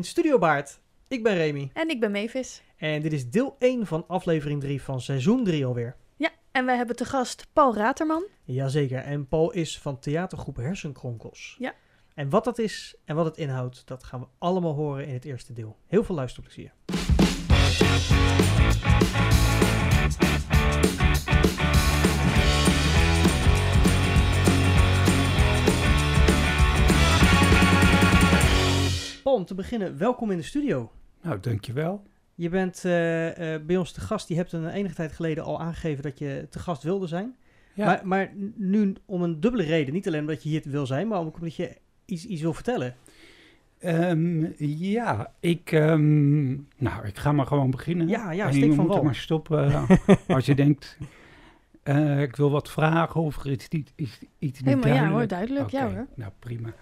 in Studio Baard. Ik ben Remy En ik ben Mavis. en dit is deel 1 van aflevering 3 van seizoen 3 alweer. Ja, en wij hebben te gast Paul Raterman. Jazeker, en Paul is van theatergroep Hersenkronkels. Ja. En wat dat is en wat het inhoudt, dat gaan we allemaal horen in het eerste deel. Heel veel luisterplezier. Paul, om te beginnen, welkom in de studio. Nou, dankjewel. Je bent eh, eh, bij ons te gast. Je hebt een enige tijd geleden al aangegeven dat je te gast wilde zijn. Ja, Maar, maar nu om een dubbele reden. Niet alleen omdat je hier wil zijn, maar ook omdat je iets, iets wil vertellen. ehm, ja ik, ehm, nou, ik ga maar gewoon beginnen. Ja, ja, en steek van moet wal. maar stoppen als je denkt, eh, ik wil wat vragen of er is iets, iets, iets niet Helemaal ja duidelijk. hoor, duidelijk. Ja Oké, hoor. Nou, prima.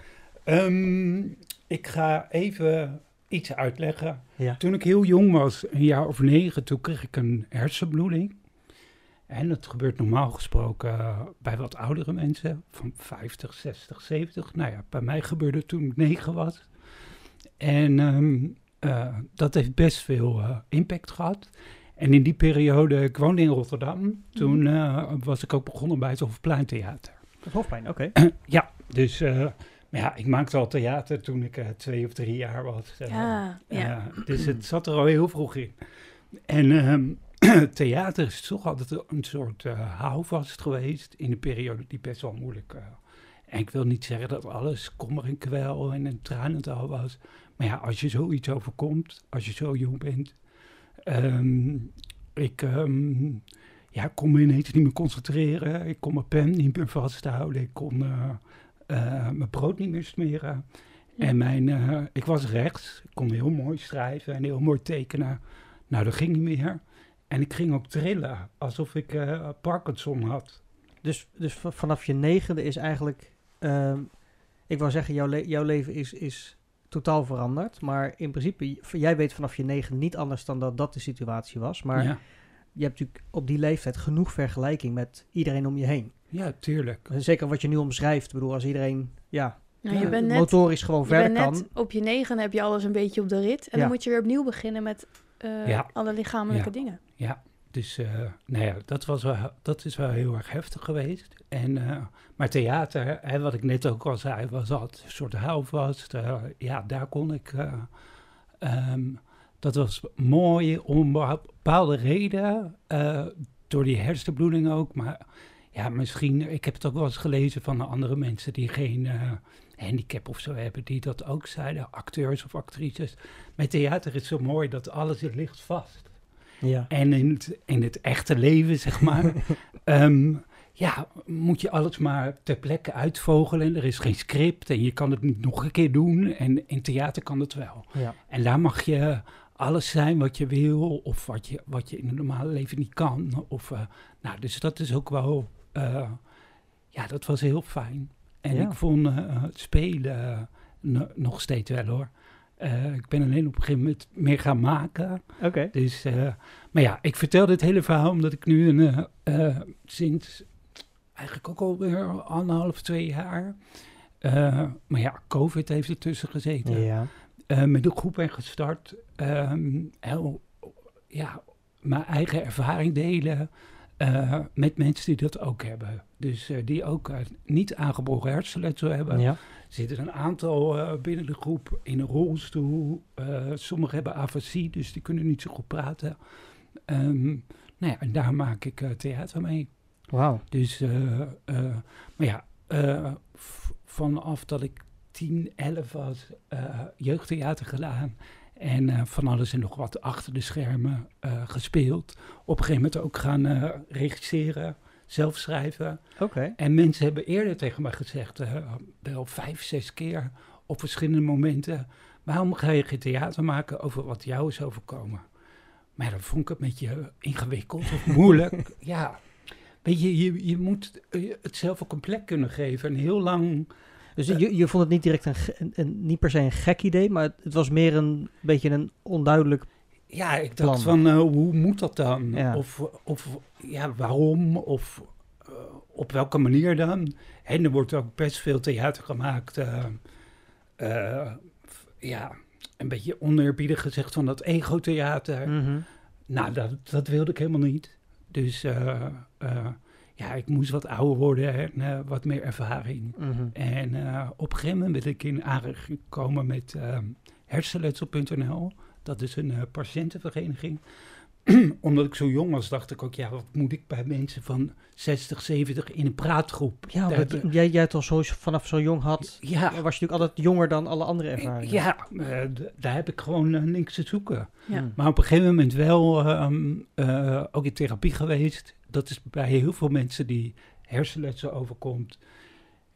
Ehm, ik ga even iets uitleggen. Ja. Toen ik heel jong was, een jaar of negen, toen kreeg ik een hersenbloeding. En dat gebeurt normaal gesproken bij wat oudere mensen, van 50, 60, 70. Nou ja, bij mij gebeurde het toen ik negen was. En ehm, eh, dat heeft best veel eh, impact gehad. En in die periode, ik woonde in Rotterdam, toen eh, was ik ook begonnen bij het Hofpleintheater. Is hoofdpijn, oké. Ja, dus maar ja, ik maakte al theater toen ik eh, twee of drie jaar was. eh, Ja, ja. eh, dus het zat er al heel vroeg in. En ehm, theater is toch altijd een soort houvast geweest in een periode die best wel moeilijk uh, En ik wil niet zeggen dat alles kommer en kwel en een tranental was. Maar ja, als je zoiets overkomt, als je zo jong bent. ehm, ik ehm, ja, kon me ineens niet meer concentreren. Ik kon mijn pen niet meer vasthouden. Ik kon eh, mijn brood niet meer smeren. En mijn, eh, ik was rechts. Ik kon heel mooi schrijven en heel mooi tekenen. Nou, dat ging niet meer. En ik ging ook trillen, alsof ik eh, Parkinson had. Dus, dus vanaf je negende is eigenlijk... ehm, ik wou zeggen, jouw, le- jouw leven is, is totaal veranderd. Maar in principe, jij weet vanaf je negen niet anders dan dat dat de situatie was. Maar ja, je hebt natuurlijk op die leeftijd genoeg vergelijking met iedereen om je heen. ja, tuurlijk. En Zeker wat je nu omschrijft. Ik bedoel, als iedereen ja, Nou, Ja, je bent net, motorisch gewoon je verder bent kan. net op je negen heb je alles een beetje op de rit. En Ja. dan moet je weer opnieuw beginnen met eh, Ja. alle lichamelijke Ja. dingen. Ja, dus eh, nou ja, dat, was wel, dat is wel heel erg heftig geweest. En, eh, maar theater, hè, wat ik net ook al zei, was altijd een soort houvast. Ja, daar kon ik... eh, ehm, dat was mooi om een bepaalde reden, eh, door die hersenbloeding ook. Maar ja, misschien, ik heb het ook wel eens gelezen van andere mensen die geen eh, handicap of zo hebben, die dat ook zeiden, acteurs of actrices. Met theater is zo mooi dat alles ligt vast. Ja. En in het, in het echte leven, zeg maar, ehm, ja, moet je alles maar ter plekke uitvogelen. Er is geen script en je kan het niet nog een keer doen. En in theater kan het wel. Ja. En daar mag je alles zijn wat je wil, of wat je, wat je in het normale leven niet kan. Of, eh, nou, dus dat is ook wel, eh, ja, dat was heel fijn. En Ja. ik vond eh, het spelen no- nog steeds wel hoor. Ik ben alleen op een gegeven moment meer gaan maken. Oké. Dus, maar ja, ik vertel dit hele verhaal omdat ik nu een, sinds eigenlijk ook alweer anderhalf, twee jaar. maar ja, COVID heeft ertussen gezeten. Ja. Eh, met een groep ben gestart. ehm, heel, ja, mijn eigen ervaring delen eh, met mensen die dat ook hebben. Dus eh, die ook niet aangeboren hersenletsel hebben. ja. Er zitten een aantal binnen de groep in een rolstoel. Sommigen hebben afasie, dus die kunnen niet zo goed praten. Ehm, nou ja, en daar maak ik theater mee. Wauw. Dus, maar ja, vanaf dat ik 10, 11 was, eh, jeugdtheater gedaan. En eh, van alles en nog wat achter de schermen eh, gespeeld. Op een gegeven moment ook gaan eh, regisseren, zelf schrijven. Oké. En mensen hebben eerder tegen mij gezegd, wel vijf, zes keer op verschillende momenten, waarom ga je geen theater maken over wat jou is overkomen? Maar dan vond ik het een beetje ingewikkeld of moeilijk. ja, weet je, je, je moet het zelf ook een plek kunnen geven. En heel lang, Dus je, je vond het niet direct een, een, een- niet per se een gek idee, maar het, het was meer een beetje een onduidelijk. ja, ik Plan. dacht van, eh, hoe moet dat dan? Ja. Of, of ja, waarom? Of eh, op welke manier dan? En er wordt ook best veel theater gemaakt. eh, ja, een beetje oneerbiedig gezegd van dat ego-theater. Mhm. Nou, dat, dat wilde ik helemaal niet. Dus ja, ik moest wat ouder worden en eh, wat meer ervaring. Mhm. En eh, op een gegeven moment ben ik in aanraking gekomen met ehm hersenletsel.nl. Dat is een eh, patiëntenvereniging. Omdat ik zo jong was, dacht ik ook, ja, wat moet ik bij mensen van 60, 70 in een praatgroep? Ja, hebben- jij, jij het al zo, vanaf zo jong had, ja, was je natuurlijk altijd jonger dan alle andere ervaringen. ja eh, daar heb ik gewoon eh, niks te zoeken. Ja. Maar op een gegeven moment wel ehm, eh, ook in therapie geweest. Dat is bij heel veel mensen die hersenletsel overkomt.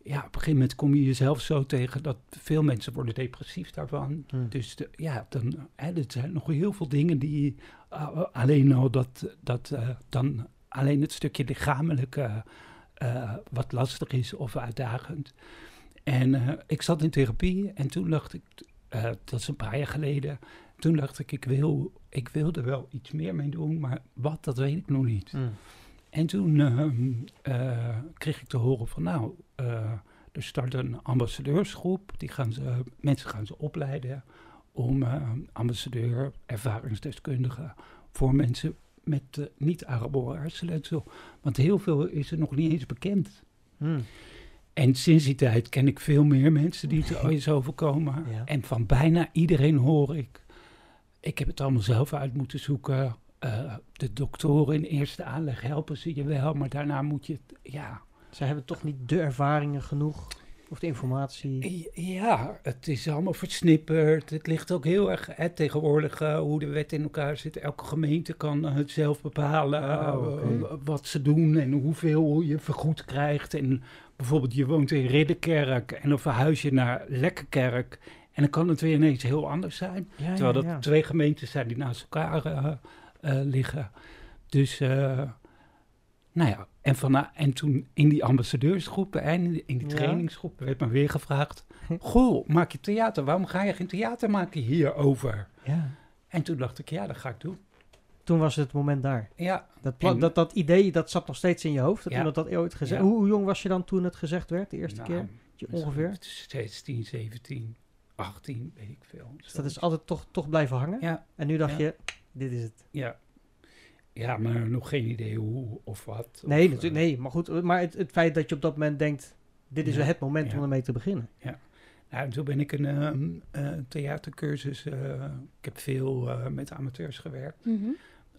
Ja, op een gegeven moment kom je jezelf zo tegen dat veel mensen worden depressief daarvan. Mm. Dus de- ja, dan, hè, er zijn nog heel veel dingen die uh, alleen al dat, dat eh, dan alleen het stukje lichamelijke eh, wat lastig is of uitdagend. En eh, ik zat in therapie en toen dacht ik, eh, dat is een paar jaar geleden, toen dacht ik, ik wil, ik wil er wel iets meer mee doen, maar wat, dat weet ik nog niet. Mm. En toen ehm, eh, kreeg ik te horen van, nou, eh, er start een ambassadeursgroep. Die gaan ze, mensen gaan ze opleiden om eh, ambassadeur, ervaringsdeskundige voor mensen met niet aangeboren hersenletsel. Want heel veel is er nog niet eens bekend. Mm. En sinds die tijd ken ik veel meer mensen die het ooit is overkomen. Ja. En van bijna iedereen hoor ik, ik heb het allemaal zelf uit moeten zoeken. Eh, de doktoren in eerste aanleg helpen ze je wel, maar daarna moet je het, ja, Zij hebben toch niet de ervaringen genoeg of de informatie. Ja, het is allemaal versnipperd. Het ligt ook heel erg hè, tegenwoordig eh, hoe de wet in elkaar zit. Elke gemeente kan eh, het zelf bepalen Oh, eh, wat ze doen en hoeveel je vergoed krijgt. En bijvoorbeeld je woont in Ridderkerk en dan verhuis je naar Lekkerkerk. En dan kan het weer ineens heel anders zijn. Ja, Terwijl dat ja. twee gemeentes zijn die naast elkaar liggen. Dus, eh, nou ja, en, van, en toen in die ambassadeursgroepen en in die, in die Ja. trainingsgroepen werd me weer gevraagd... Goh, maak je theater? Waarom ga je geen theater maken hierover? Ja. En toen dacht ik, ja, dat ga ik doen. Toen was het moment daar. Ja, Dat, En- dat, dat idee, dat zat nog steeds in je hoofd. Dat Ja. iemand dat ooit gezegd Ja. hoe, hoe jong was je dan toen het gezegd werd, de eerste nou, keer? Je ongeveer? 16, 17, 18, weet ik veel. Dus dat is altijd toch, toch blijven hangen. Ja, En nu dacht Ja. je, dit is het. ja. Ja, maar nog geen idee hoe of wat. Nee, of, natuurlijk, eh, nee, maar goed. Maar het, het feit dat je op dat moment denkt, dit is Ja. het moment Ja. om ermee te beginnen. Nou, toen ben ik een ehm, eh, theatercursus. eh, ik heb veel eh, met amateurs gewerkt. Mhm.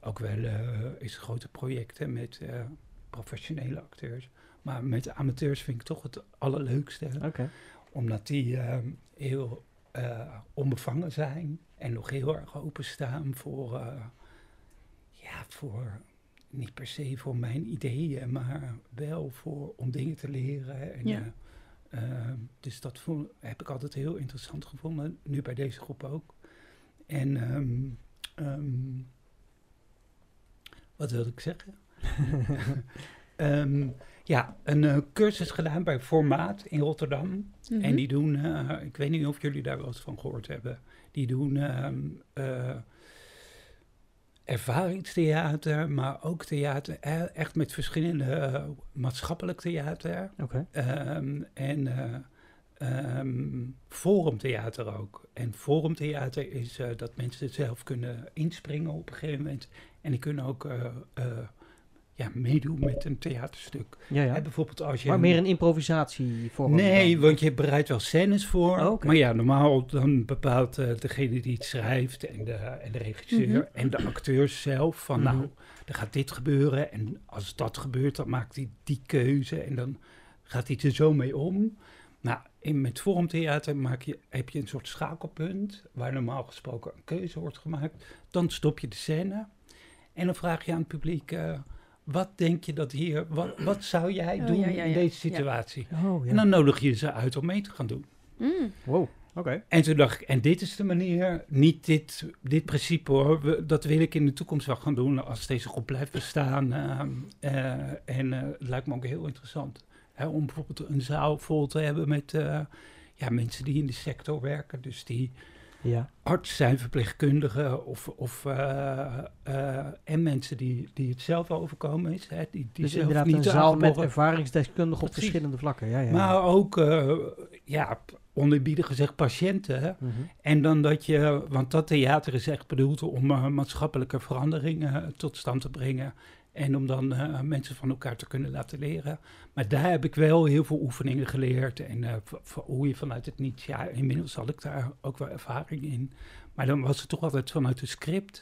Ook wel eh, is grote projecten met eh, professionele acteurs. Maar met amateurs vind ik toch het allerleukste. Oké. Omdat die ehm, heel eh, onbevangen zijn. En nog heel erg openstaan voor, eh, ja, voor, niet per se voor mijn ideeën, maar wel voor, om dingen te leren. En, Ja. eh, dus dat vond, heb ik altijd heel interessant gevonden, nu bij deze groep ook. En ehm, ehm, wat wilde ik zeggen? Ehm, ja, een eh, cursus gedaan bij Formaat in Rotterdam. Mhm. En die doen, eh, ik weet niet of jullie daar wel eens van gehoord hebben, die doen eh, ervaringstheater, maar ook theater, eh, echt met verschillende maatschappelijk theater. Oké. Ehm, en eh ehm, forumtheater ook. En forumtheater is dat mensen zelf kunnen inspringen op een gegeven moment. En die kunnen ook ja, meedoen met een theaterstuk. Ja, ja. Hè, bijvoorbeeld als je... Maar meer een improvisatie voor. Nee, want je bereidt wel scènes voor. Oh. Maar ja, normaal dan bepaalt eh, degene die het schrijft en de, en de regisseur Mhm. en de acteurs zelf van Mhm. nou, er gaat dit gebeuren. En als dat gebeurt, dan maakt hij die keuze en dan gaat hij er zo mee om. Nou, in, met vormtheater maak je, heb je een soort schakelpunt waar normaal gesproken een keuze wordt gemaakt. Dan stop je de scène en dan vraag je aan het publiek... eh, wat denk je dat hier, wat, wat zou jij Oh, doen ja, ja, in deze Ja. situatie? Oh, ja. En dan nodig je ze uit om mee te gaan doen. Mm. Wow, oké. En toen dacht ik, en dit is de manier, niet dit, dit principe hoor, we- dat wil ik in de toekomst wel gaan doen als deze groep blijft bestaan. ehm, eh, en eh, het lijkt me ook heel interessant hè, om bijvoorbeeld een zaal vol te hebben met eh, ja, mensen die in de sector werken. Dus die Ja. arts zijn, verpleegkundigen of, of, eh, eh, en mensen die, die het zelf overkomen is. Hè, die, die Dus zelf inderdaad niet een zaal met ervaringsdeskundigen op verschillende vlakken. Ja, ja. Maar ook, eh, ja, oneerbiedig gezegd patiënten. Mhm. En dan dat je, want dat theater is echt bedoeld om maatschappelijke veranderingen tot stand te brengen. En om dan eh, mensen van elkaar te kunnen laten leren. Maar daar heb ik wel heel veel oefeningen geleerd. En eh, hoe je vanuit het niets, ja, inmiddels had ik daar ook wel ervaring in. Maar dan was het toch altijd vanuit het script.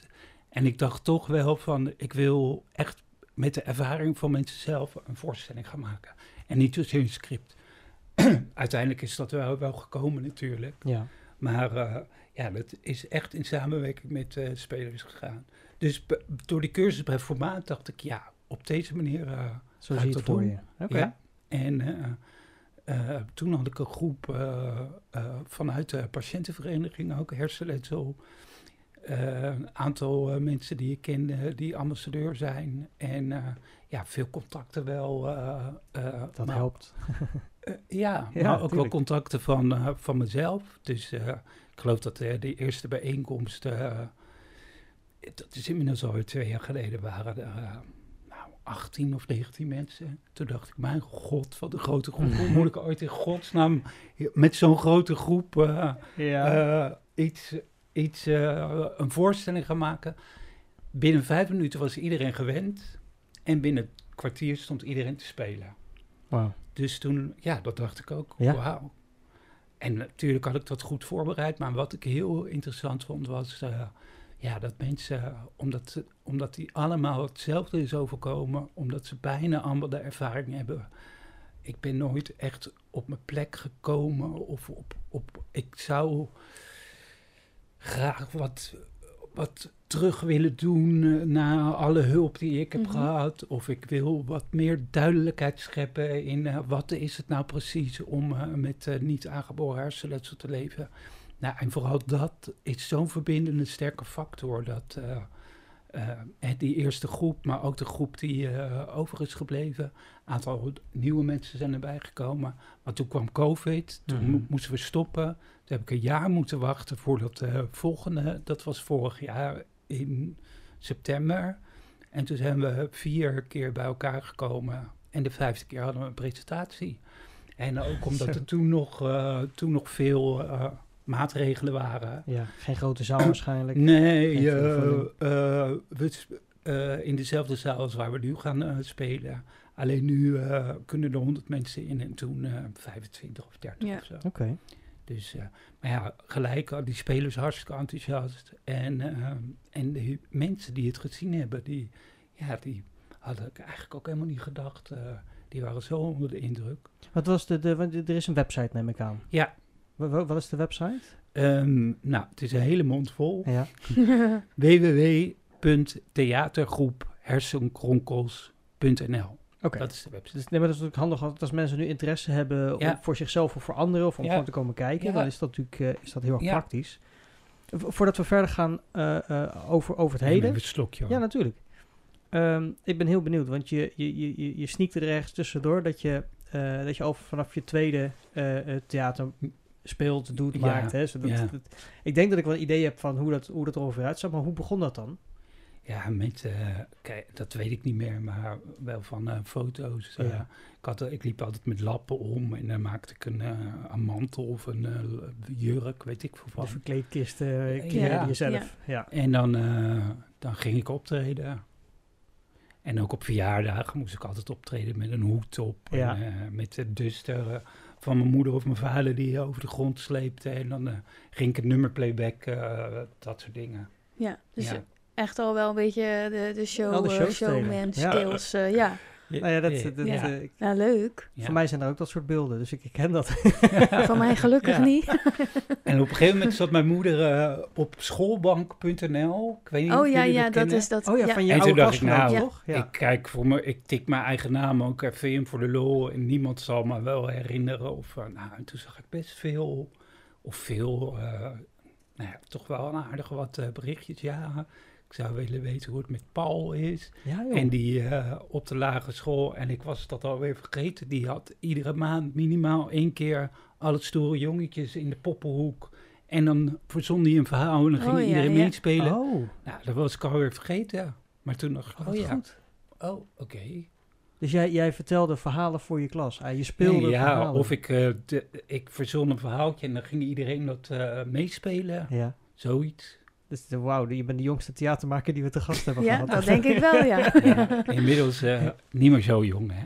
En ik dacht toch wel van, ik wil echt met de ervaring van mensen zelf een voorstelling gaan maken. En niet zozeer een script. Uiteindelijk is dat wel, wel gekomen natuurlijk. Ja. Maar eh, ja, dat is echt in samenwerking met spelers gegaan. Dus door die cursus bij formaat dacht ik, ja, op deze manier. eh, Zo Ga ik dat voor doen? je. Ja. En eh, eh, toen had ik een groep vanuit de patiëntenvereniging, ook hersenletsel. Een aantal mensen die ik kende, die ambassadeur zijn. En ja, veel contacten wel. Dat maar- helpt. ja, Ja, maar ook wel contacten van, van mezelf. Dus ik geloof dat de eerste bijeenkomst, dat is inmiddels alweer twee jaar geleden, waren er eh, nou, 18 of 19 mensen. Toen dacht ik, mijn god, wat een grote groep. Hoe moet ik ooit in godsnaam met zo'n grote groep eh, Ja. eh, iets, iets een voorstelling gaan maken? Binnen vijf minuten was iedereen gewend. En binnen een kwartier stond iedereen te spelen. Dus toen, ja, dat dacht ik ook. Ja. Wauw. En natuurlijk had ik dat goed voorbereid. Maar wat ik heel interessant vond was... eh, ja, dat mensen, omdat, ze- omdat die allemaal hetzelfde is overkomen... omdat ze bijna allemaal de ervaring hebben... Ik ben nooit echt op mijn plek gekomen. Of op, op, ik zou graag wat, wat terug willen doen eh, na alle hulp die ik heb Mhm. gehad. Of ik wil wat meer duidelijkheid scheppen in eh, wat is het nou precies om eh, met eh, niet aangeboren hersenletsel te leven. Nou, en vooral dat is zo'n verbindende sterke factor. Dat eh, die eerste groep, maar ook de groep die over is gebleven. Een aantal nieuwe mensen zijn erbij gekomen. Maar toen kwam COVID, toen Mhm. mo- moesten we stoppen. Toen heb ik een jaar moeten wachten voordat de volgende, dat was vorig jaar in september. En toen zijn we vier keer bij elkaar gekomen. En de vijfde keer hadden we een presentatie. En ook omdat er toen nog, toen nog veel maatregelen waren. Ja, geen grote zaal waarschijnlijk. Nee, eh, eh, we eh, in dezelfde zaal als waar we nu gaan eh, spelen. Alleen nu eh, kunnen er 100 mensen in en toen eh 25 of 30 Ja. of zo. Oké. Dus, eh, maar ja, gelijk, al die spelers hartstikke enthousiast. En, en de mensen die het gezien hebben, die, ja, die hadden ik eigenlijk ook helemaal niet gedacht. eh, die waren zo onder de indruk. Wat was de, de, want er is een website neem ik aan. Ja, Wat is de website? ehm, nou, het is een hele mond vol. Ja. www.theatergroephersenkronkels.nl Oké. Dat is de website. Dus, nee, maar dat is natuurlijk handig als- als mensen nu interesse hebben Ja. om, voor zichzelf of voor anderen of om Ja. gewoon te komen kijken, Ja. dan is dat natuurlijk eh, is dat heel erg Ja. praktisch. Voordat we verder gaan eh, eh, over, over het heden. even een slokje. Ja, natuurlijk. Ehm, ik ben heel benieuwd, want je, je, je, je, je sneakt er ergens tussendoor dat je, eh, dat je al vanaf je tweede eh, eh, theater speelt, doet, Ja, maakt. Hè? Zodat, ja. dat- ik denk dat ik wel een idee heb van hoe dat, hoe dat er ongeveer uitzag, maar hoe begon dat dan? Ja, met, eh, kijk, dat weet ik niet meer, maar wel van eh, foto's. eh, Ja. ik, had, ik liep altijd met lappen om en dan maakte ik een, eh, een mantel of een jurk, weet ik veel De wat. verkleedkist uh, Ja. jezelf. Ja. En dan, eh, dan ging ik optreden. En ook op verjaardagen moest ik altijd optreden met een hoed op. Ja. En, eh, met de duster van mijn moeder of mijn vader die over de grond sleepte. En dan eh, ging ik het nummer playback, eh, dat soort dingen. ja, dus ja. echt al wel een beetje de, de show, de eh, showman skills. ja. Nou ja, dat, dat, Ja. eh, ik- ja, leuk. Ja. voor mij zijn er ook dat soort beelden, dus ik, ik ken dat. Van mij gelukkig Ja. niet. En op een gegeven moment zat mijn moeder eh, op schoolbank.nl. Ik weet niet Oh of ja, jullie ja, dat kennen. is dat. Oh ja, van je En toen oude dacht ik, nou, toch? Ja. Ik kijk voor me, ik tik mijn eigen naam ook even in voor de lol. En niemand zal me wel herinneren. Of, eh, nou, en toen zag ik best veel, of veel, eh, nou ja, toch wel een aardige wat berichtjes. Ja, ik zou willen weten hoe het met Paul is. ja. En die eh, op de lagere school, en ik was dat alweer vergeten, die had iedere maand minimaal één keer alle stoere jongetjes in de poppenhoek. En dan verzon hij een verhaal en dan ging Oh, ja, iedereen ja. meespelen. Oh, Nou, dat was ik alweer vergeten. Maar toen dacht ik, oh, ja, goed. oh, oké. Dus jij, jij vertelde verhalen voor je klas. Ah, je speelde ja, verhalen. of ik, de- ik verzon een verhaaltje en dan ging iedereen dat eh, meespelen. Ja. Zoiets. Dus de- wauw, je bent de jongste theatermaker die we te gast hebben Ja, gehad. dat denk ik wel, ja. Ja, inmiddels eh, niet meer zo jong, hè?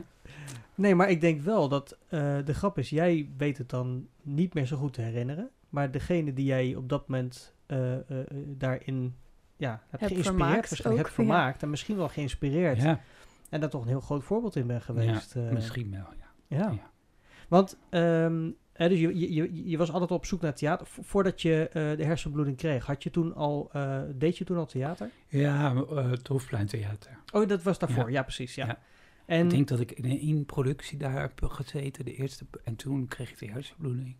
Nee, maar ik denk wel dat eh, de grap is, jij weet het dan niet meer zo goed te herinneren. Maar degene die jij op dat moment eh, eh, eh, daarin ja, hebt Heb geïnspireerd, vermaakt waarschijnlijk ook, hebt ja. vermaakt en misschien wel geïnspireerd. Ja, En daar toch een heel groot voorbeeld in bent geweest. ja eh. misschien wel, ja. Ja. Ja. Want dus je, je, je, was altijd op zoek naar theater. Vo- Voordat je eh, de hersenbloeding kreeg, had je toen al, eh, deed je toen al theater? Ja, eh, het Hofpleintheater. Oh, dat was daarvoor, ja, Ja. precies. Ja. Ja. En, Ik denk dat ik in één productie daar heb gezeten, de eerste. En toen kreeg ik de hersenbloeding.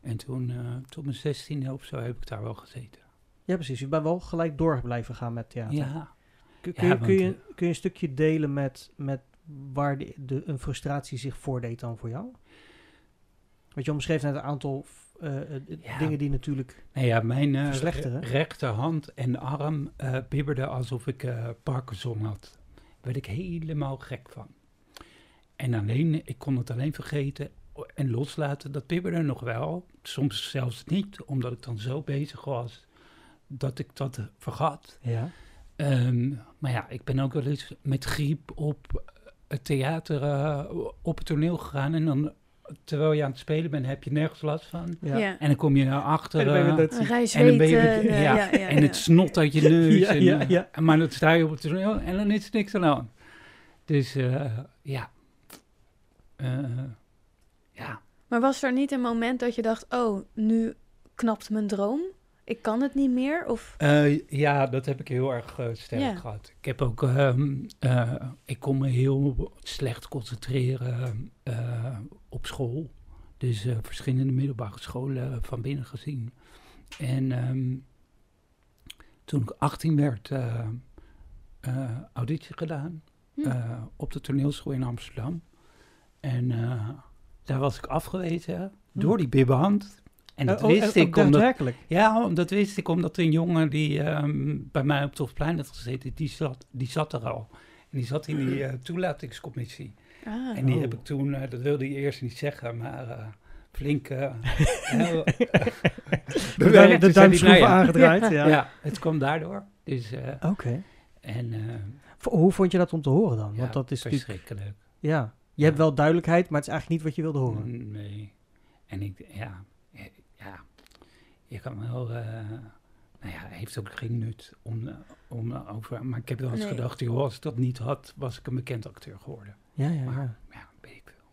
En toen, tot mijn zestiende of zo, heb ik daar wel gezeten. ja, precies. Je bent wel gelijk door blijven gaan met theater. Ja, Kun, Ja, je, kun, je, kun je een stukje delen met, met waar de, de, een frustratie zich voordeed dan voor jou? Want je omschreef net een aantal eh, eh, Ja. dingen die natuurlijk... Nou ja, mijn Verslechteren? re- rechterhand en arm eh bibberden alsof ik Parkinson had. Daar werd ik helemaal gek van. En alleen, ik kon het alleen vergeten en loslaten. Dat bibberde nog wel, soms zelfs niet, omdat ik dan zo bezig was dat ik dat vergat. Ja. Ehm, maar ja, ik ben ook wel eens met griep op het theater, op het toneel gegaan. En dan, terwijl je aan het spelen bent, heb je nergens last van. Ja. Ja. En dan kom je naar En achter. dan ben je eh, dat- en dan ben je ja, en het snot uit je neus. Ja, en, ja, eh, ja. Maar dan sta je op het toneel en dan is er niks aan de hand. Dus eh, ja. Eh, ja. Maar was er niet een moment dat je dacht, oh, nu knapt mijn droom? Ik kan het niet meer? Of Eh, ja, dat heb ik heel erg eh, sterk gehad. Ik heb ook, ehm, eh, ik kon me heel slecht concentreren op school. Dus verschillende middelbare scholen van binnen gezien. En ehm, toen ik 18 werd, auditie gedaan Hm. op de toneelschool in Amsterdam. En daar was ik afgewezen door die bibbehand. En dat Eh, oh, wist eh, ik ook omdat... daadwerkelijk. Ja, dat wist ik omdat een jongen die ehm, bij mij op het Hofplein had gezeten, die zat, die zat er al. En die zat in die eh, toelatingscommissie. ah, En die Oh. heb ik toen, eh, dat wilde hij eerst niet zeggen, maar eh, flink... De, de hij, duimschroeven nou ja, aangedraaid. Ja. ja. het kwam daardoor. Dus, eh, Oké. en... eh, Hoe vond je dat om te horen dan? ja, Want dat is verschrikkelijk. Ja. Je hebt wel duidelijkheid, maar het is eigenlijk niet wat je wilde horen. Nee. En ik, ja, ja, je kan wel, eh, nou ja, heeft ook geen nut om, eh, om over, maar ik heb wel eens Nee. gedacht, joh, als ik dat niet had, was ik een bekend acteur geworden. Ja, ja, Maar, ja. ja, weet ik veel.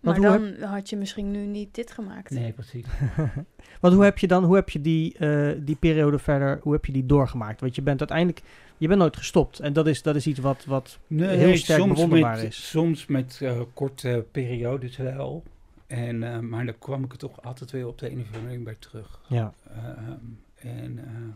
maar dan had je misschien nu niet dit gemaakt. Nee, precies. Want hoe heb je dan, hoe heb je die, eh, die periode verder, hoe heb je die doorgemaakt? Want je bent uiteindelijk, je bent nooit gestopt. En dat is, dat is iets wat, wat Nee, heel sterk soms bewonderbaar met, is. Soms met eh, korte periodes wel. En, eh, maar dan kwam ik er toch altijd weer op de een of andere manier bij terug. ja. Ehm, en eh,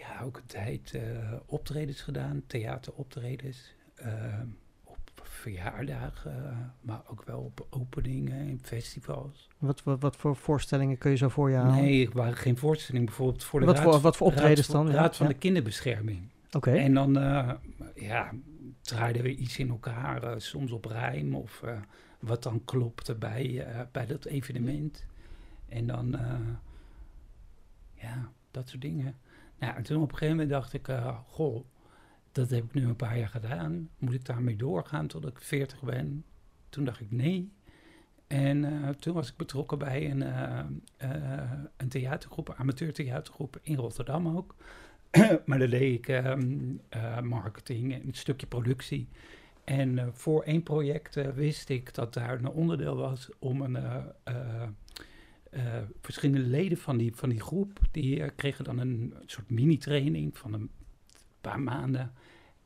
ja, ook een tijd eh, optredens gedaan, theateroptredens. ehm, op verjaardagen, maar ook wel op openingen in festivals. Wat, wat, wat voor voorstellingen kun je zo voor je halen? Nee, er waren geen voorstellingen. Bijvoorbeeld voor de Wat raad, voor- wat voor optredens raad, dan? Raad van ja. de Kinderbescherming. Oké. En dan ja, draaiden we iets in elkaar, soms op rijm of wat dan klopte bij, eh, bij dat evenement. En dan, eh, ja, dat soort dingen. Nou, en toen op een gegeven moment dacht ik, eh, goh, dat heb ik nu een paar jaar gedaan. Moet ik daarmee doorgaan tot ik 40 ben? Toen dacht ik nee. En toen was ik betrokken bij een, eh, eh, een theatergroep, amateurtheatergroep in Rotterdam ook. maar daar deed ik ehm, eh, marketing en een stukje productie. En eh, voor één project eh, wist ik dat daar een onderdeel was om een eh, verschillende leden van die, van die groep, die kregen dan een soort mini-training van een paar maanden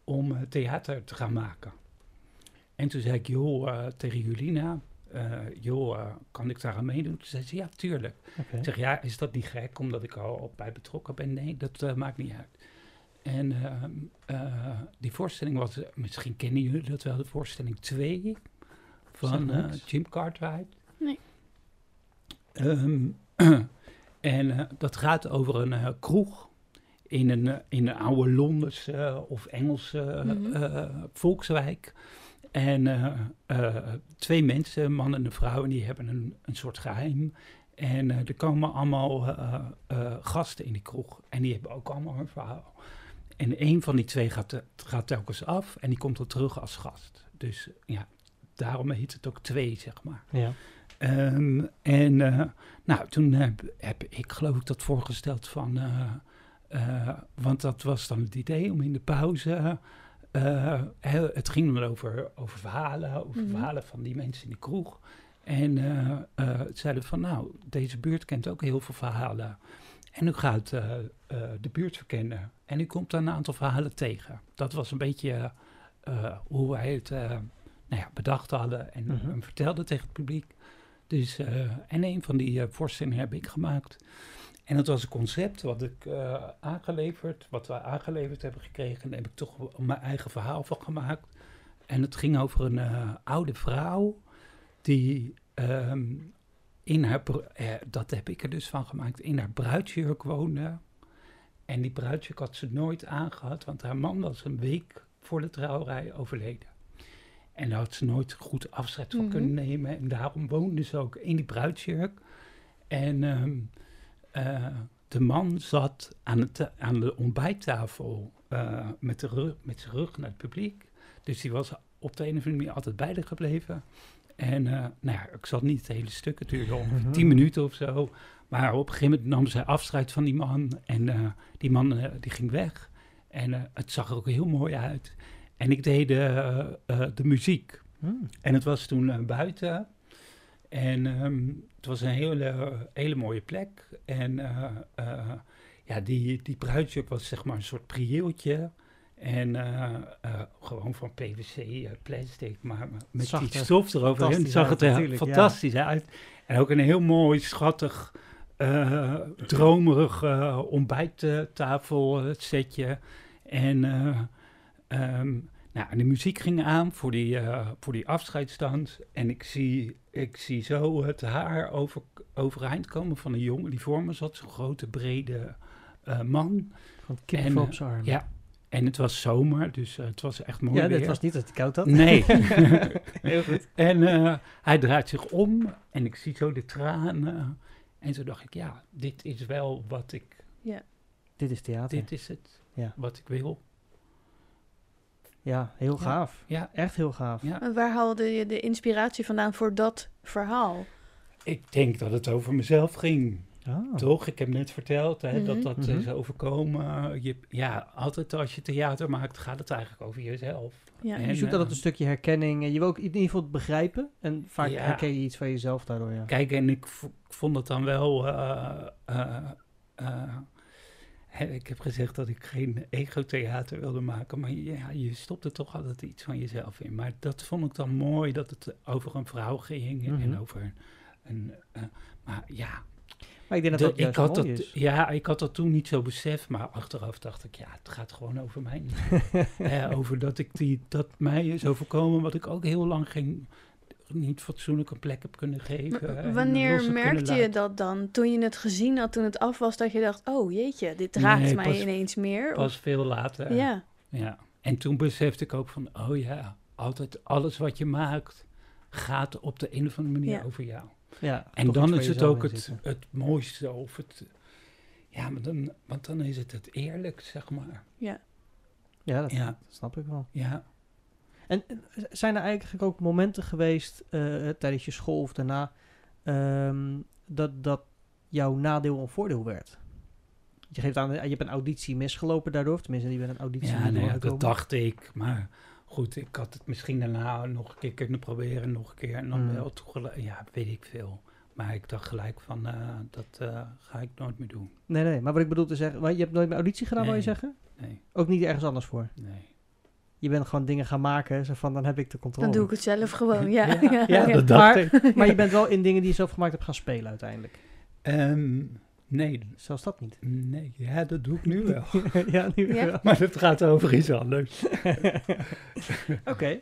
om theater te gaan maken. En toen zei ik, joh, tegen Julina, joh, kan ik daar aan meedoen? Toen zei ze, ja, tuurlijk. Ik zeg, ja, is dat niet gek omdat ik al bij betrokken ben? Nee, dat maakt niet uit. En ehm, eh, die voorstelling was, misschien kennen jullie dat wel, de voorstelling 2 van eh. Jim Cartwright. Nee. Ehm, en eh, dat gaat over een kroeg in, een, in een oude Londense of Engelse Mhm. eh, volkswijk. En eh, eh, twee mensen, een man en een vrouw, en die hebben een, een soort geheim. En eh, er komen allemaal eh, eh, gasten in die kroeg. En die hebben ook allemaal een verhaal. En een van die twee gaat, gaat telkens af en die komt dan terug als gast. Dus ja, daarom heet het ook twee, zeg maar. Ja. Ehm, en eh, nou, toen heb, heb ik geloof ik dat voorgesteld van... eh, eh, want dat was dan het idee om in de pauze... eh, het ging dan over, over verhalen, over Mhm. verhalen van die mensen in de kroeg. En eh eh, zeiden van, nou, deze buurt kent ook heel veel verhalen. En u gaat eh, eh, de buurt verkennen. En u komt een aantal verhalen tegen. Dat was een beetje eh, hoe wij het eh, nou ja, bedacht hadden en, Mhm. en vertelden tegen het publiek. Dus, eh, en een van die eh, voorstellingen heb ik gemaakt. En dat was een concept wat ik eh, aangeleverd, wat we aangeleverd hebben gekregen. En daar heb ik toch mijn eigen verhaal van gemaakt. En het ging over een eh, oude vrouw die ehm, in haar, eh, dat heb ik er dus van gemaakt, in haar bruidsjurk woonde. En die bruidsjurk had ze nooit aangehad, want haar man was een week voor de trouwerij overleden. En daar had ze nooit goed afscheid van Mhm. kunnen nemen. En daarom woonde ze ook in die bruidsjurk. En ehm, eh, de man zat aan, het, aan de ontbijttafel eh, met, de rug, met zijn rug naar het publiek. Dus die was op de een of andere manier altijd bij haar gebleven. En eh, nou ja, ik zat niet het hele stuk, het duurde ongeveer tien minuten of zo. Maar op een gegeven moment nam zij afscheid van die man. En eh, die man eh, die ging weg. En het zag er ook heel mooi uit. En ik deed de muziek. Hmm. En het was toen buiten. En ehm, het was een hele, hele mooie plek. En ja, die, die bruidsjurk was zeg maar een soort prieeltje. En eh, eh, gewoon van PVC, eh, plastic, maar met Zag die stof eroverheen. zag het er ja. fantastisch uit. En ook een heel mooi, schattig, dromerig ontbijttafel setje. En um, nou, en de muziek ging aan voor die, uh, voor die afscheidsstand. En ik zie, ik zie zo het haar over, overeind komen van een jongen die voor me zat. Zo'n grote, brede uh, man. Van kip op zijn arm. Ja, en het was zomer, dus uh, het was echt mooi Ja, weer. het was niet dat het koud had. Nee. Heel goed. En uh, hij draait zich om en ik zie zo de tranen. En toen dacht ik, ja, dit is wel wat ik... Ja. Dit is theater. Dit is het ja. wat ik wil. Ja, heel Ja. gaaf. Ja. Echt heel gaaf. Ja. En waar haalde je de inspiratie vandaan voor dat verhaal? Ik denk dat het over mezelf ging. Oh. Toch? Ik heb net verteld hè, Mhm. dat dat Mhm. is overkomen. Je, ja, altijd als je theater maakt, gaat het eigenlijk over jezelf. Ja. En, Je zoekt eh, altijd een stukje herkenning. En je wil ook in ieder geval het begrijpen. En vaak Ja. herken je iets van jezelf daardoor, ja. Kijk, en ik vond het dan wel. eh, eh, eh, ik heb gezegd dat ik geen ego-theater wilde maken, maar ja, je stopt er toch altijd iets van jezelf in. Maar dat vond ik dan mooi dat het over een vrouw ging en- Mhm. en over een. eh, maar ja, Maar ik denk dat de- dat juist ik had mooi dat, is. ja, ik had dat toen niet zo beseft, maar achteraf dacht ik, ja, het gaat gewoon over mij. Eh, over dat ik die, dat mij is overkomen, wat ik ook heel lang geen, niet fatsoenlijk een plek heb kunnen geven. Maar wanneer merkte je dat dan? Toen je het gezien had, toen het af was, dat je dacht, oh jeetje, dit raakt Nee, mij pas- ineens meer? Pas veel later. Ja. ja. En toen besefte ik ook van, oh ja, altijd alles wat je maakt gaat op de een of andere manier Ja. over jou. Ja, En dan is het ook het, het mooiste of het... Ja, maar dan, want dan is het het eerlijk, zeg maar. Ja, dat, Ja. dat snap ik wel. Ja. En eh, zijn er eigenlijk ook momenten geweest eh, tijdens je school of daarna ehm, dat, dat jouw nadeel een voordeel werd? Je geeft aan, je hebt een auditie misgelopen daardoor, of tenminste, je bent een auditie Ja, nee, doorgekomen. dat dacht ik. Maar goed, ik had het misschien daarna nog een keer kunnen proberen, nog een keer. En dan Mm. wel toegelijk, ja, weet ik veel. Maar ik dacht gelijk van, eh, dat eh, ga ik nooit meer doen. Nee, nee, maar wat ik bedoel te zeggen, maar je hebt nooit meer auditie gedaan, wil je Nee. zeggen? Nee, Ook niet ergens anders voor. nee. Je bent gewoon dingen gaan maken, zo van, dan heb ik de controle. Dan doe ik het zelf gewoon, ja. Ja, ja, ja, ja. dat dacht Maar- ik. Maar je bent wel in dingen die je zelf gemaakt hebt gaan spelen uiteindelijk. Ehm, nee, Zelfs dat niet. nee, ja, dat doe ik nu wel. ja, nu Ja. wel. maar het gaat over iets anders. Oké.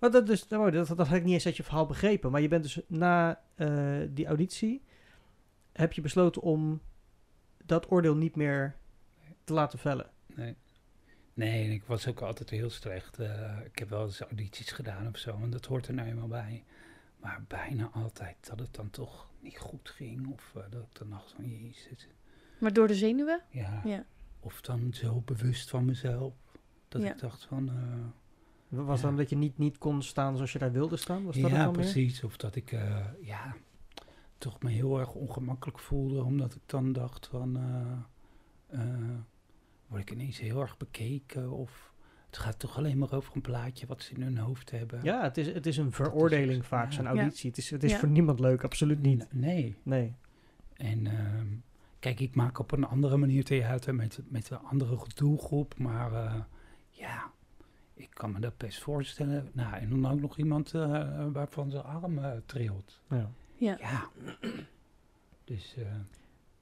Maar dat, dus, nou, dat, dat had ik niet eens uit je verhaal begrepen. Maar je bent dus na eh, die auditie... heb je besloten om dat oordeel niet meer te laten vellen. Nee. Nee, en ik was ook altijd heel slecht. Eh, ik heb wel eens audities gedaan of zo, en dat hoort er nou eenmaal bij. Maar bijna altijd dat het dan toch niet goed ging. Of eh, dat ik dan dacht van, jezus. Maar door de zenuwen? Ja. Ja. Of dan zo bewust van mezelf. Dat Ja. ik dacht van... eh, Was Ja. dan dat je niet, niet kon staan zoals je daar wilde staan? Was dat ja, dan meer? precies. Of dat ik, eh, ja, toch me heel erg ongemakkelijk voelde. Omdat ik dan dacht van... eh, eh, word ik ineens heel erg bekeken? Of het gaat toch alleen maar over een plaatje wat ze in hun hoofd hebben? Ja, het is, het is een veroordeling vaak, ja. zo'n Ja. auditie. Het is, het is Ja. voor niemand leuk, absoluut niet. N- Nee. Nee. En ehm, kijk, ik maak op een andere manier theater met, met een andere doelgroep. Maar eh, ja, ik kan me dat best voorstellen. Nou, en dan ook nog iemand eh, waarvan zijn arm eh, trilt. Ja. Ja. Ja. Dus eh,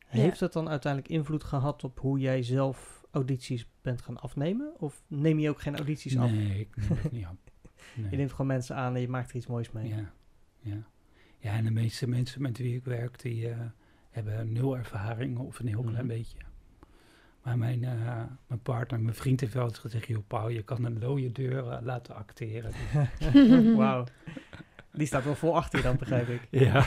Heeft het dan uiteindelijk invloed gehad op hoe jij zelf audities bent gaan afnemen? Of neem je ook geen audities af? nee, ik neem het niet. Nee. Je neemt gewoon mensen aan en je maakt er iets moois mee. Ja, ja. ja, en de meeste mensen met wie ik werk, die eh, hebben nul ervaring of een heel Mhm. klein beetje. Maar mijn, eh, mijn partner, mijn vriend heeft wel eens gezegd, joh Paul, je kan een looie deur eh, laten acteren. Wauw. Die staat wel vol achter je dan, begrijp ik. ja.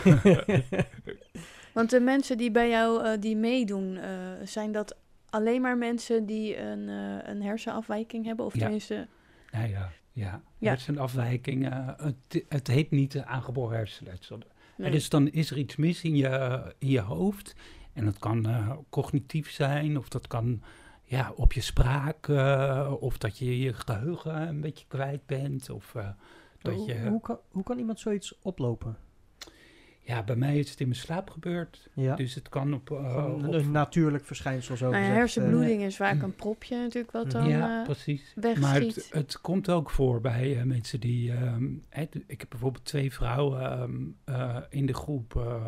Want de mensen die bij jou eh, die meedoen, eh, zijn dat alleen maar mensen die een, eh, een hersenafwijking hebben? Of Ja. tenminste, ja, ja. Ja. hersenafwijking. eh, het, het heet niet uh, aangeboren hersenletsel. nee. En dus dan is er iets mis in je, in je hoofd. En dat kan eh, cognitief zijn, of dat kan ja, op je spraak, eh, of dat je je geheugen een beetje kwijt bent. Of eh, dat hoe, je. hoe, kan, hoe kan iemand zoiets oplopen? Ja, bij mij is het in mijn slaap gebeurd. Ja. Dus het kan op. eh, op- een, een natuurlijk verschijnsel zo Nou ja, gezegd, eh, hersenbloeding is vaak een propje natuurlijk wat dan... ja, eh, precies. wegschiet. Maar het, het komt ook voor bij mensen die. ehm, hè, d- ik heb bijvoorbeeld twee vrouwen ehm, eh, in de groep. eh,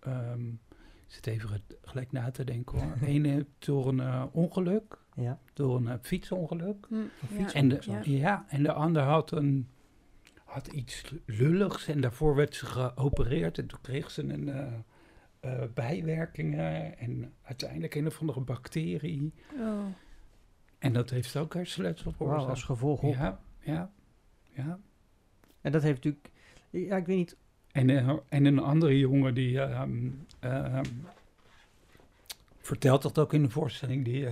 ehm, ik zit even ge- gelijk na te denken hoor. Eén door een ongeluk, ja. door een fietsongeluk. hm, ja. fiets- En de, Ja. ja. en de ander had, een, had iets lulligs en daarvoor werd ze geopereerd. En toen kreeg ze een eh, eh, bijwerkingen en uiteindelijk een of andere bacterie. Oh. En dat heeft ook hersenletsel Wauw, veroorzaakt. als gevolg op. Ja, ja, ja. En dat heeft natuurlijk... Ja, ik weet niet... En, eh, en een andere jongen die ehm, ehm, vertelt dat ook in de voorstelling. Die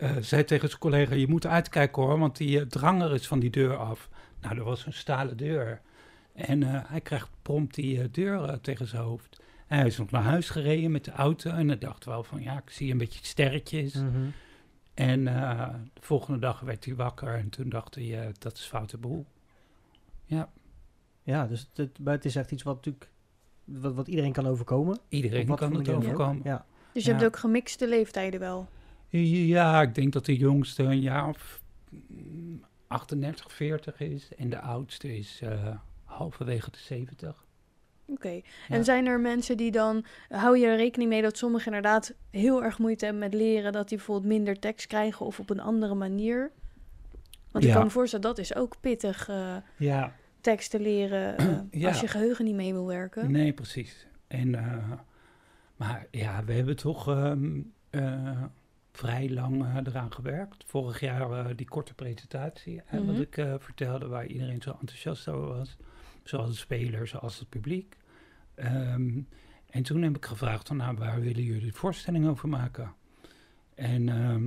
eh, zei tegen zijn collega, je moet uitkijken hoor, want die eh, dranger is van die deur af. Nou, er was een stalen deur. En eh, hij krijgt prompt die deur tegen zijn hoofd. En hij is nog naar huis gereden met de auto en hij dacht wel van, ja, ik zie een beetje sterretjes. Mhm. En eh, de volgende dag werd hij wakker en toen dacht hij, dat is foute boel. Ja, Ja, dus het, het, maar het is echt iets wat natuurlijk... Wat, wat iedereen kan overkomen. Iedereen kan het overkomen. Ja. Dus je Ja. hebt ook gemixte leeftijden wel. Ja, ik denk dat de jongste een jaar of mm, 38, 40 is. En de oudste is eh, halverwege de 70. Oké. Ja. En zijn er mensen die dan... Hou je er rekening mee dat sommigen inderdaad heel erg moeite hebben met leren... dat die bijvoorbeeld minder tekst krijgen of op een andere manier? Want ik kan me voorstellen, dat is ook pittig, eh, Ja, teksten leren... eh, Ja. als je geheugen niet mee wil werken. nee, precies. En, maar ja, we hebben toch ehm, eh, vrij lang eh, eraan gewerkt. Vorig jaar eh, die korte presentatie, Mhm. wat ik eh, vertelde, waar iedereen zo enthousiast over was. Zowel de spelers als het publiek. Ehm, en toen heb ik gevraagd, van, nou, waar willen jullie de voorstelling over maken? En ehm,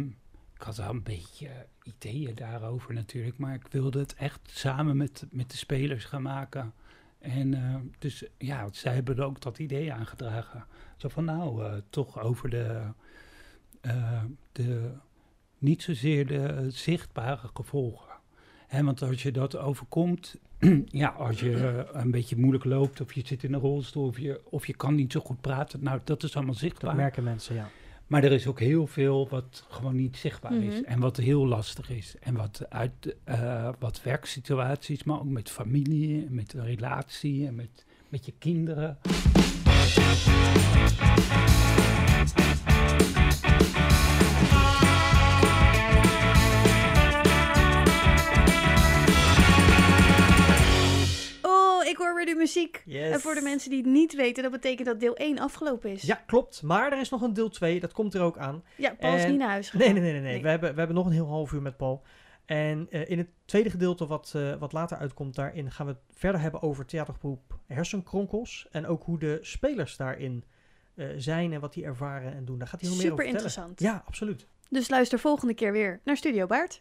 ik had wel een beetje ideeën daarover natuurlijk, maar ik wilde het echt samen met, met de spelers gaan maken. En dus ja, zij hebben ook dat idee aangedragen. Zo van nou, toch over de, eh, de niet zozeer de zichtbare gevolgen. Hè, want als je dat overkomt, ja, als je eh, een beetje moeilijk loopt of je zit in een rolstoel of je, of je kan niet zo goed praten, nou, dat is allemaal Dat zichtbaar. merken mensen, ja. Maar er is ook heel veel wat gewoon niet zichtbaar is Mhm. en wat heel lastig is. En wat uit eh, wat werksituaties, maar ook met familie, met de relatie en met, met je kinderen. De muziek. Yes. En voor de mensen die het niet weten, dat betekent dat deel 1 afgelopen is. Ja, klopt. Maar er is nog een deel 2. Dat komt er ook aan. Ja, Paul is En- niet naar huis gegaan. Nee, nee, nee. nee, nee. Nee. We, hebben, we hebben nog een heel half uur met Paul. En eh, in het tweede gedeelte, wat, eh, wat later uitkomt, daarin gaan we het verder hebben over theatergroep Hersenkronkels. En ook hoe de spelers daarin eh, zijn en wat die ervaren en doen. Daar gaat hij heel meer over Super interessant. Ja, absoluut. Dus luister volgende keer weer naar Studio Baard.